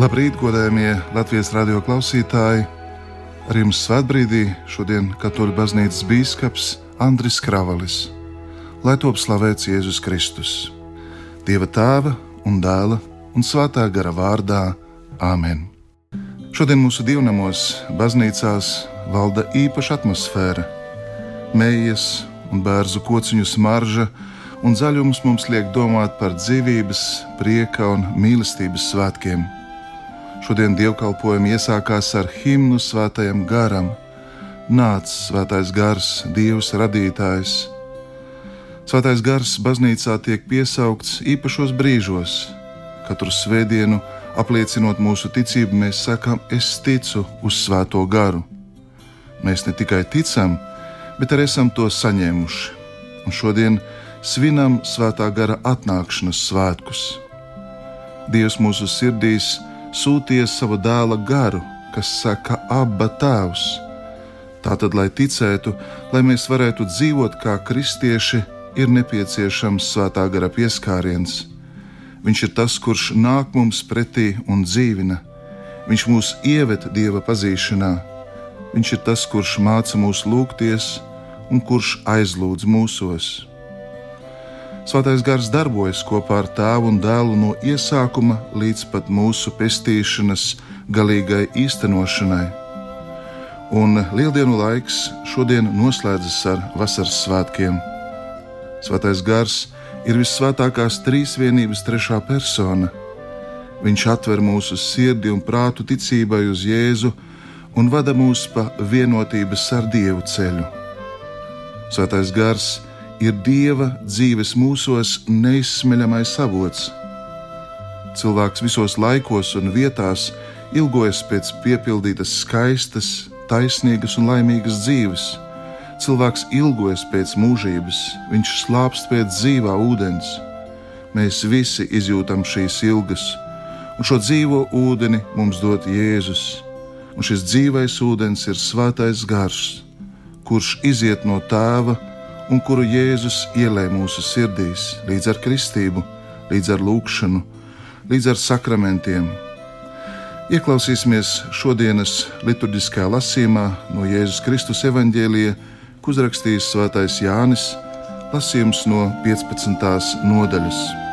Labrīt, godējamie Latvijas radio klausītāji! Ar jums svētbrīdī šodien Katoļu baznīcas bīskaps Andris Kravalis. Lai top slavēts Jēzus Kristus, Dieva tēva un dēla un svētā gara vārdā Āmen. Šodien mūsu divnamos baznīcās valda īpaša atmosfēra. Mējas un bērnu kociņu smarža un zaļums mums liek domāt par dzīvības, prieka un mīlestības svētkiem. Šodien dievkalpojumi iesākās ar himnu svētajam garam. Nāc, svētais gars, Dievs radītājs! Svētais gars baznīcā tiek piesaukts īpašos brīžos. Katru svētdienu, apliecinot mūsu ticību, mēs sakām, es ticu uz svēto garu. Mēs ne tikai ticam, bet arī esam to saņēmuši. Un šodien svinam svētā gara atnākšanas svētkus. Dievs mūsu sirdīs sūtīja savu dēla garu, kas saka, abba tēvs. Tātad, lai ticētu, lai mēs varētu dzīvot kā kristieši, ir nepieciešams svētā gara pieskāriens. Viņš ir tas, kurš nāk mums pretī un dzīvina. Viņš mūs ieved dieva pazīšanā. Viņš ir tas, kurš māca mūs lūgties un kurš aizlūdz mūsos. Svētais gars darbojas kopā ar tēvu un dēlu no iesākuma līdz pat mūsu pestīšanas galīgai īstenošanai. Un lieldienu laiks šodien noslēdzas ar vasaras svētkiem. Svētais gars ir visvētākās trīsvienības trešā persona. Viņš atver mūsu sirdi un prātu ticībai uz Jēzu un vada mūs pa vienotības ar Dievu ceļu. Svētais gars ir ir Dieva dzīves mūsos neizsmeļamais avots. Cilvēks visos laikos un vietās ilgojas pēc piepildītas, skaistas, taisnīgas un laimīgas dzīves. Cilvēks ilgojas pēc mūžības, viņš slāpst pēc dzīvā ūdens. Mēs visi izjūtam šīs ilgas, un šo dzīvo ūdeni mums dod Jēzus. Un šis dzīvais ūdens ir svētais gars, kurš iziet no tēva un kuru Jēzus ielē mūsu sirdīs līdz ar kristību, līdz ar lūgšanu, līdz ar sakramentiem. Ieklausīsimies šodienas liturģiskajā lasījumā no Jēzus Kristus evaņģēlija, ko uzrakstījis Svētais Jānis, lasījums no 15. nodaļas.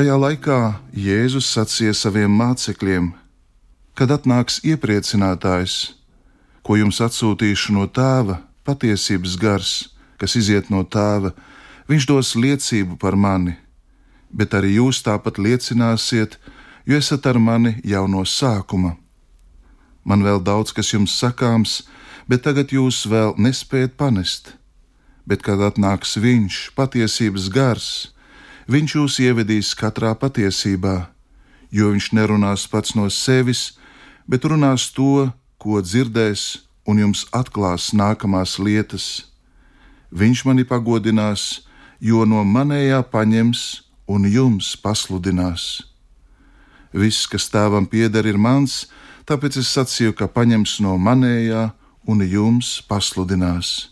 Tajā laikā Jēzus sacīja saviem mācekļiem: Kad atnāks iepriecinātājs, ko jums atsūtīšu no tēva, patiesības gars, kas iziet no tēva, viņš dos liecību par mani, bet arī jūs tāpat liecināsiet, jo esat ar mani jau no sākuma. Man vēl daudz kas jums sakāms, bet tagad jūs vēl nespējat panest. Bet kad atnāks viņš, patiesības gars, Viņš jūs ievedīs katrā patiesībā, jo viņš nerunās pats no sevis, bet runās to, ko dzirdēs, un jums atklās nākamās lietas. Viņš mani pagodinās, jo no manējā paņems un jums pasludinās. Viss, kas tēvam pieder, ir mans, tāpēc es sacīju, ka paņems no manējā un jums pasludinās.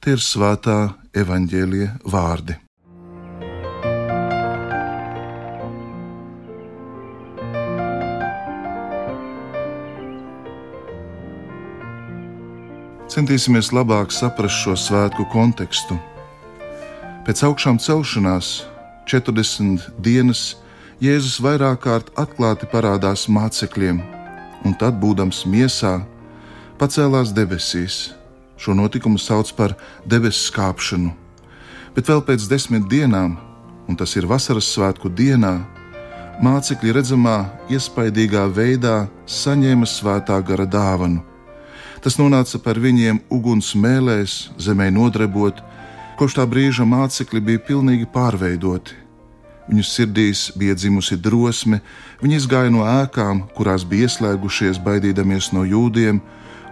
Tie ir svētā evaņģēlie vārdi. Centīsimies labāk saprast šo svētku kontekstu. Pēc augšām celšanās 40 dienas Jēzus vairāk kārt atklāti parādās mācekļiem, un tad, būdams miesā, pacēlās debesīs. Šo notikumu sauc par debesu skāpšanu. Bet vēl pēc desmit dienām, un tas ir vasaras svētku dienā, mācekļi redzamā, iespaidīgā veidā saņēma svētā gara dāvanu Tas nonāca par viņiem uguns mēlēs, zemē nodrebot. Kopš tā brīža mācekļi bija pilnīgi pārveidoti. Viņu sirdīs bija dzimusi drosme, viņi izgāja no ēkām, kurās bija ieslēgušies, baidīdamies no jūdiem,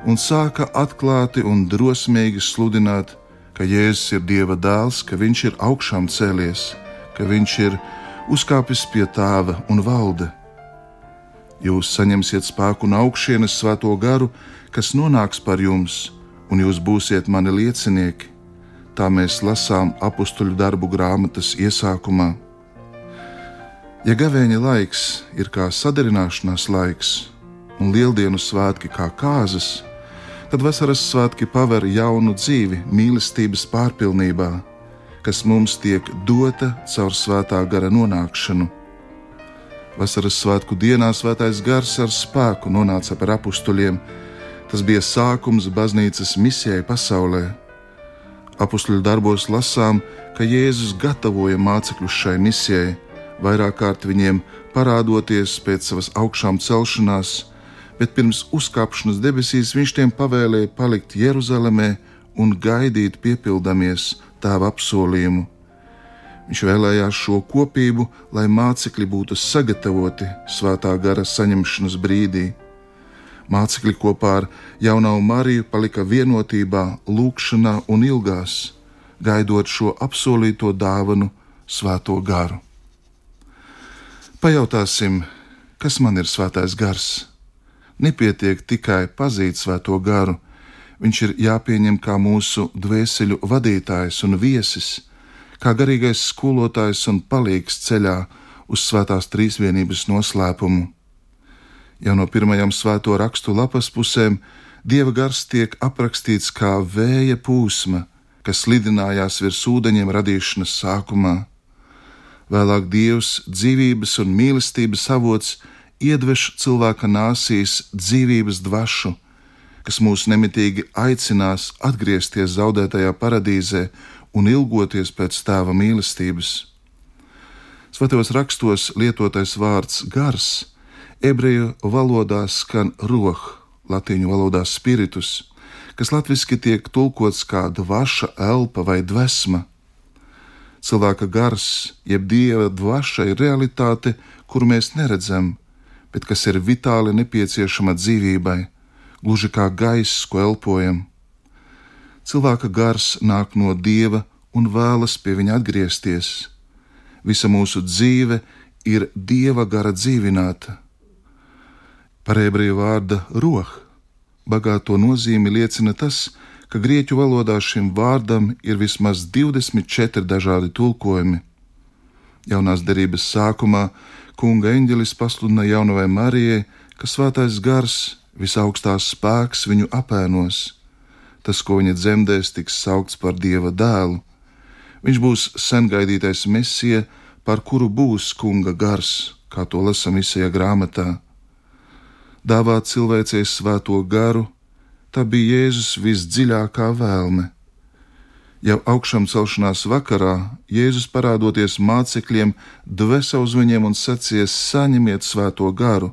un sāka atklāti un drosmīgi sludināt, ka Jēzus ir Dieva dēls, ka Viņš ir augšām cēlies, ka Viņš ir uzkāpis pie tēva un valde. Jūs saņemsiet spēku no augšienes svēto garu, kas nonāks par jums, un jūs būsiet mani liecinieki. Tā mēs lasām apakstuļu darbu grāmatas iesākumā. Ja gavēņa laiks ir kā sadarināšanās laiks, un lieldienu svētki kā kāzas, tad vasaras svētki paver jaunu dzīvi mīlestības pārpilnībā, kas mums tiek dota caur svētā gara nonākšanu Vasaras svētku dienā svētais gars ar spēku nonāca par apstuļiem. Tas bija sākums baznīcas misijai pasaulē. Apstuļu darbos lasām, ka Jēzus gatavoja mācekļus šai misijai, vairāk kārt viņiem parādoties pēc savas augšām celšanās, bet pirms uzkāpšanas debesīs viņš tiem pavēlēja palikt Jeruzalemē un gaidīt piepildamies tēva apsolījumu Viņš vēlējās šo kopību, lai mācekļi būtu sagatavoti svētā gara saņemšanas brīdī. Mācekļi kopā ar jaunu Mariju palika vienotībā, lūgšanā un ilgās, gaidot šo apsolīto dāvanu, svēto garu. Pajautāsim, kas man ir svētais gars? Nepietiek tikai pazīt svēto garu, viņš ir jāpieņem kā mūsu dvēseļu vadītājs un viesis kā garīgais skolotājs un palīgs ceļā uz svētās trīsvienības noslēpumu. Jau no pirmajām svēto rakstu lapas pusēm dieva gars tiek aprakstīts kā vēja pūsma, kas slidinājās virs ūdeņiem radīšanas sākumā. Vēlāk dievs, dzīvības un mīlestības avots, iedvež cilvēka nāsīs dzīvības dvašu, kas mūs nemitīgi aicinās atgriezties zaudētajā paradīzē un ilgoties pēc tēva mīlestības. Svētajos rakstos lietotais vārds gars, ebreju valodā skan roh, latīņu valodā spiritus, kas latviešu tiek tulkots kā dvaša, elpa vai dvēsma. Cilvēka gars, jeb dieva dvaša, ir realitāte, kuru mēs neredzam, bet kas ir vitāli nepieciešama dzīvībai, gluži kā gaiss, ko elpojam cilvēka gars nāk no dieva un vēlas pie viņa atgriezties. Visa mūsu dzīve ir dieva gara dzīvināta. Par ebreju vārda roh bagāto nozīmi liecina tas, ka grieķu valodā šim vārdam ir vismaz 24 dažādi tulkojumi. Jaunās derības sākumā kunga eņģelis pasludina jaunavai Marijai, ka svētais gars, visaugstās spēks viņu apēnos tas, ko viņa dzemdēs, tiks saukts par Dieva dēlu. Viņš būs sengaidītais mesija, par kuru būs kunga gars, kā to lasām Isajā grāmatā. Dāvāt cilvēcei svēto garu, tā bija Jēzus visdziļākā vēlme. Jau augšām celšanās vakarā Jēzus parādoties mācekļiem, dvēsa uz viņiem un sacīja: Saņemiet svēto garu.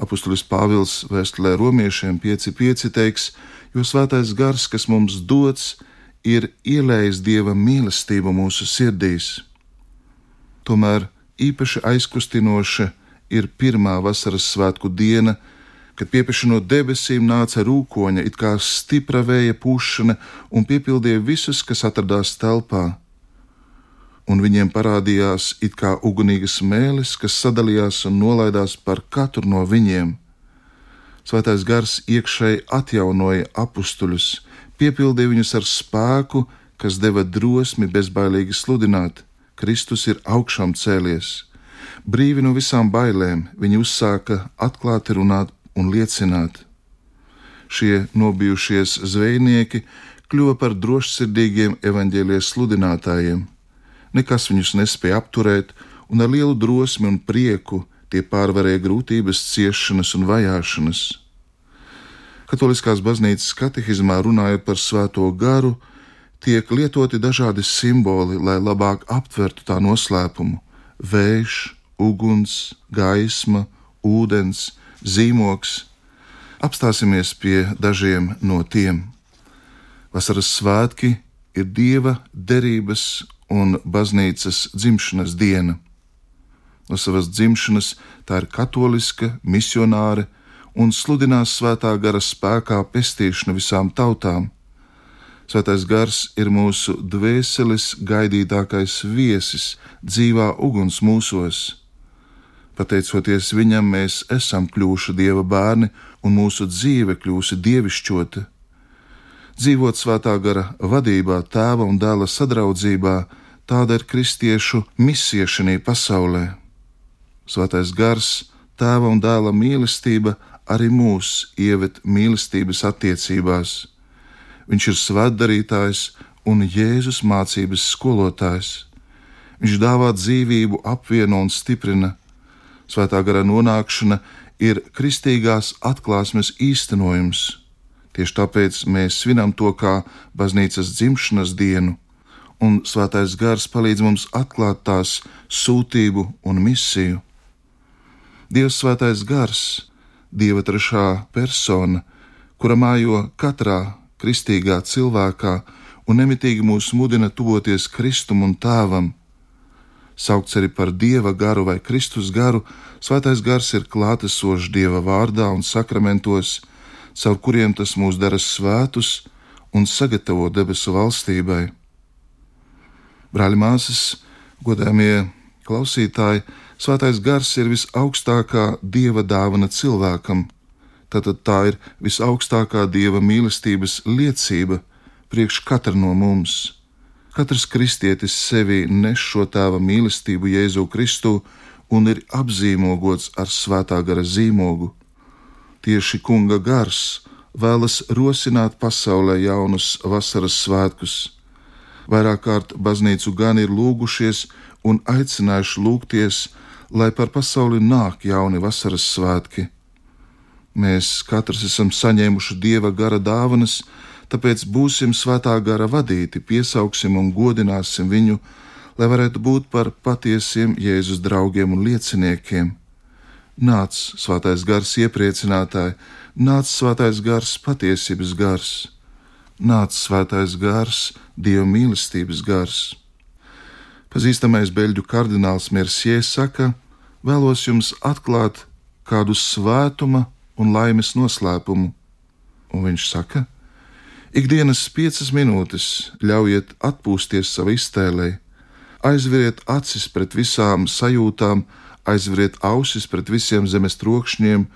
Apostolis Pāvils vēstulē romiešiem 5.5 teiks, jo svētais gars, kas mums dots, ir ielējis dieva mīlestību mūsu sirdīs. Tomēr īpaši aizkustinoša ir pirmā vasaras svētku diena, kad piepeši no debesīm nāca rūkoņa, it kā stipra vēja pušana un piepildīja visus, kas atradās telpā. Un viņiem parādījās it kā ugunīgas mēlis, kas sadalījās un nolaidās par katru no viņiem Svētais gars iekšēji atjaunoja apstuļus, piepildīja viņus ar spēku, kas deva drosmi bezbailīgi sludināt. Kristus ir augšām cēlies. Brīvi no visām bailēm viņi uzsāka atklāti runāt un liecināt. Šie nobijušies zvejnieki kļuva par drošsirdīgiem evaņģēlijas sludinātājiem. Nekas viņus nespēja apturēt, un ar lielu drosmi un prieku tie pārvarēja grūtības, ciešanas un vajāšanas. Katoliskās baznīcas katehizmā runājot par svēto garu, tiek lietoti dažādi simboli, lai labāk aptvertu tā noslēpumu - vējš, uguns, gaisma, ūdens, zīmoks. Apstāsimies pie dažiem no tiem. Vasaras svētki ir dieva derības un baznīcas dzimšanas diena. No savas dzimšanas tā ir katoliska, misionāra un sludinās svētā gara spēkā pestīšanu visām tautām. Svētais gars ir mūsu dvēseles gaidītākais viesis, dzīvā uguns mūsos. Pateicoties viņam, mēs esam kļuvuši dieva bērni, un mūsu dzīve kļūsi dievišķota. Dzīvot svētā gara vadībā, tēva un dēla sadraudzībā, tāda ir kristiešu misija šajā pasaulē. Svētais gars, tēva un dēla mīlestība arī mūs ieved mīlestības attiecībās. Viņš ir svētdarītājs un Jēzus mācības skolotājs. Viņš dāvā dzīvību, apvieno un stiprina. Svētā gara nonākšana ir kristīgās atklāsmes īstenojums. Tieši tāpēc mēs svinam to kā baznīcas dzimšanas dienu, un svētais gars palīdz mums atklāt tās sūtību un misiju. Dievs svētais gars, Dieva trešā persona, kura mājo katrā kristīgā cilvēkā un nemitīgi mūs mudina tuvoties Kristum un Tēvam. Saukts arī par Dieva garu vai Kristus garu, Svētais gars ir klātesošs Dieva vārdā un sakramentos, caur kuriem tas mūs dara svētus un sagatavo debesu valstībai. Brāļi, māsas, godāmie klausītāji, Svētais gars ir visaugstākā dieva dāvana cilvēkam. Tātad tā ir visaugstākā dieva mīlestības liecība priekš katra no mums. Katrs kristietis sevī nes šo tēva mīlestību Jēzu Kristu un ir apzīmogots ar svētā gara zīmogu. Tieši kunga gars vēlas rosināt pasaulē jaunus vasaras svētkus. Vairāk kārt baznīcu gan ir lūgušies un aicinājuši lūgties, lai par pasauli nāk jauni vasaras svētki. Mēs katrs esam saņēmuši dieva gara dāvanas, tāpēc būsim svētā gara vadīti, piesauksim un godināsim viņu, lai varētu būt par patiesiem Jēzus draugiem un lieciniekiem. Nāc, svētais gars, iepriecinātāji, nāc, svētais gars, patiesības gars, nāc, svētais gars, dieva mīlestības gars. Pazīstamais beļģu kardināls Mercier saka, vēlos jums atklāt kādu svētuma un laimes noslēpumu. Un viņš saka, ikdienas piecas minūtes ļaujiet atpūsties savai iztēlei, aizveriet acis pret visām sajūtām, aizveriet ausis pret visiem zemes trokšņiem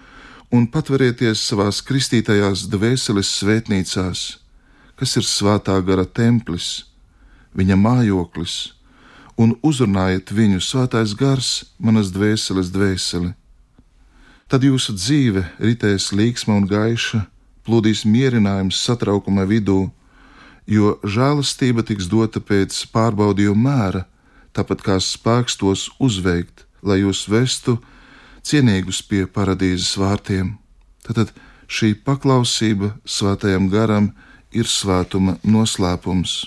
un patverieties savās kristītajās dvēseles svētnīcās, kas ir svētā gara templis, viņa mājoklis un uzrunājiet viņu svētais gars, manas dvēseles dvēseli. Tad jūsu dzīve ritēs līksma un gaiša, plūdīs mierinājums satraukuma vidū, jo žēlastība tiks dota pēc pārbaudījuma mēra, tāpat kā spēks tos uzveikt, lai jūs vestu cienīgus pie paradīzes vārtiem. Tad šī paklausība svētajam garam ir svētuma noslēpums.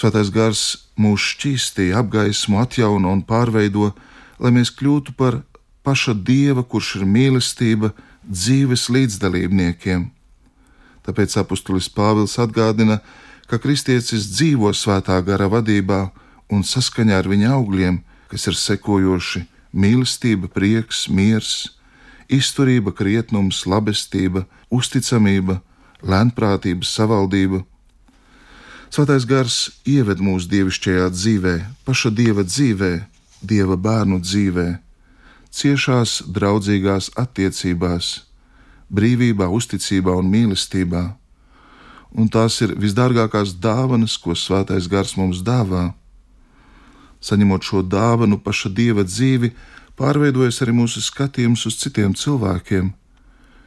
Svētais gars mūs šķīstīja, apgaismo, atjauno un pārveido, lai mēs kļūtu par paša Dieva, kurš ir mīlestība, dzīves līdzdalībniekiem. Tāpēc apustulis Pāvils atgādina, ka kristietis dzīvo svētā gara vadībā un saskaņā ar viņa augļiem, kas ir sekojoši mīlestība, prieks, miers, izturība, krietnums, labestība, uzticamība, lēnprātība, savaldība Svētais gars ieved mūsu dievišķajā dzīvē, paša dieva dzīvē, dieva bērnu dzīvē, ciešās, draudzīgās attiecībās, brīvībā, uzticībā un mīlestībā. Un tās ir visdārgākās dāvanas, ko svētais gars mums dāvā. Saņemot šo dāvanu, paša dieva dzīvi, pārveidojas arī mūsu skatījums uz citiem cilvēkiem.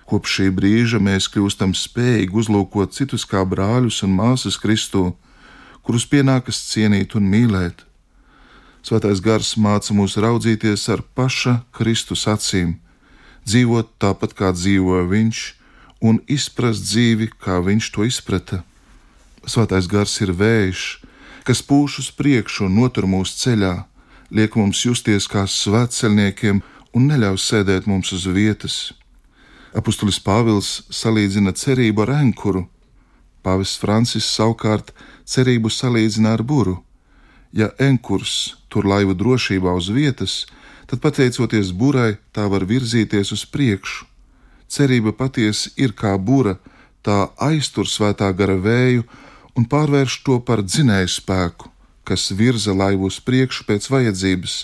Kopš šī brīža mēs kļūstam spējīgi uzlūkot citus kā brāļus un māsas Kristu, kurus pienākas cienīt un mīlēt. Svētais gars māca mūs raudzīties ar paša Kristus acīm, dzīvot tāpat kā dzīvoja Viņš, un izprast dzīvi, kā Viņš to izprata. Svētais gars ir vējš, kas pūš uz priekšu un notur mūsu ceļā, liek mums justies kā svētceļniekiem un neļauj sēdēt mums uz vietas. Apostolis Pāvils salīdzina cerību ar ankuru, Pāvests Francis savukārt cerību salīdzina ar buru. Ja enkurs tur laivu drošībā uz vietas, tad pateicoties burai, tā var virzīties uz priekšu. Cerība patiesi ir kā bura, tā aiztur svētā gara vēju un pārvērš to par dzinēju spēku, kas virza laivu uz priekšu pēc vajadzības,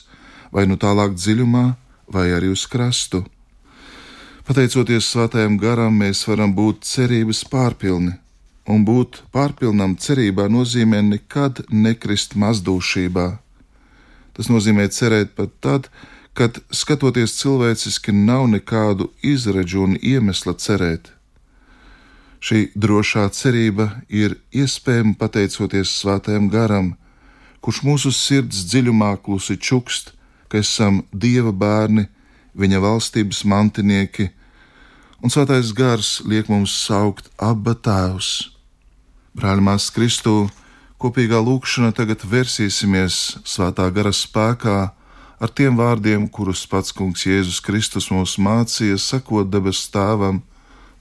vai nu tālāk dziļumā, vai arī uz krastu. Pateicoties svētajam garam, mēs varam būt cerības pārpilni, un būt pārpilnam cerībā nozīmē nekad nekrist mazdūšībā. Tas nozīmē cerēt pat tad, kad, skatoties cilvēciski, nav nekādu izredzu un iemesla cerēt. Šī drošā cerība ir iespējama pateicoties svētajam garam, kurš mūsu sirds dziļumā klusi čukst, ka esam Dieva bērni, Viņa valstības mantinieki, un svētais gars liek mums saukt Abba Tēvs. Brāļamās Kristū, kopīgā lūkšanā tagad versīsimies svētā gara spēkā ar tiem vārdiem, kurus pats Kungs Jēzus Kristus mums mācīja, sakot debesu Tēvam: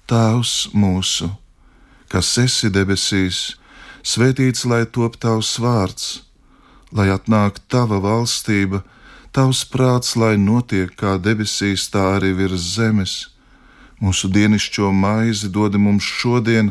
Tēvs mūsu, kas esi debesīs, svētīts lai top tavs vārds, lai atnāk tava valstība, tavs prāts, lai notiek kā debesīs, tā arī virs zemes. Mūsu dienascho maizi dod mums šodien,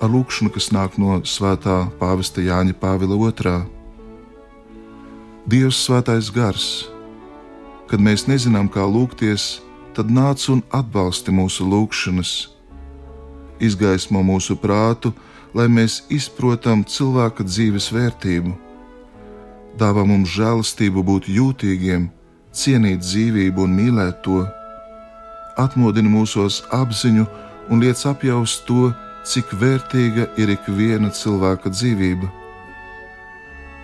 ar lūkšanu, kas nāk no Svētā Pāvesta Jāņa Pāvila II Dievs svētais gars, kad mēs nezinām, kā lūgties, tad nāc un atbalsti mūsu lūgšanas, izgaismo mūsu prātu, lai mēs izprotam cilvēka dzīves vērtību, dāvā mums žēlastību būt jūtīgiem, cienīt dzīvību un mīlēt to, atmodina mūsos apziņu un liec apjaust to, cik vērtīga ir ik viena cilvēka dzīvība.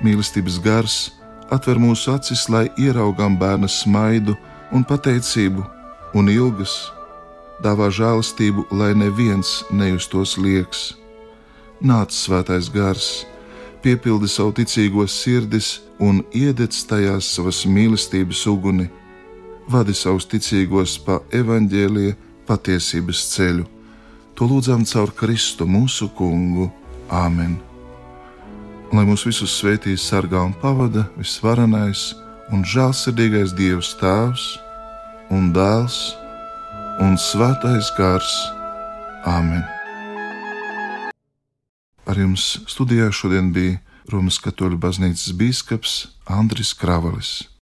Mīlestības gars atver mūsu acis, lai ieraugām bērna smaidu un pateicību, un ilgas, dāvā žēlastību, lai neviens nejustos lieks. Nāc, svētais gars, piepildi savu ticīgo sirdis un iededz tajās savas mīlestības uguni, vadi savus ticīgos pa evaņģēlīja patiesības ceļu. To lūdzām caur Kristu mūsu kungu. Āmen! lai mūs visus svētīs, sargā un pavada visvarenais un žēlsirdīgais Dievs Tēvs un Dēls un Svētais Gars. Āmen! Ar jums studijā šodien bija Romas Katoļu baznīcas bīskaps Andris Kravalis.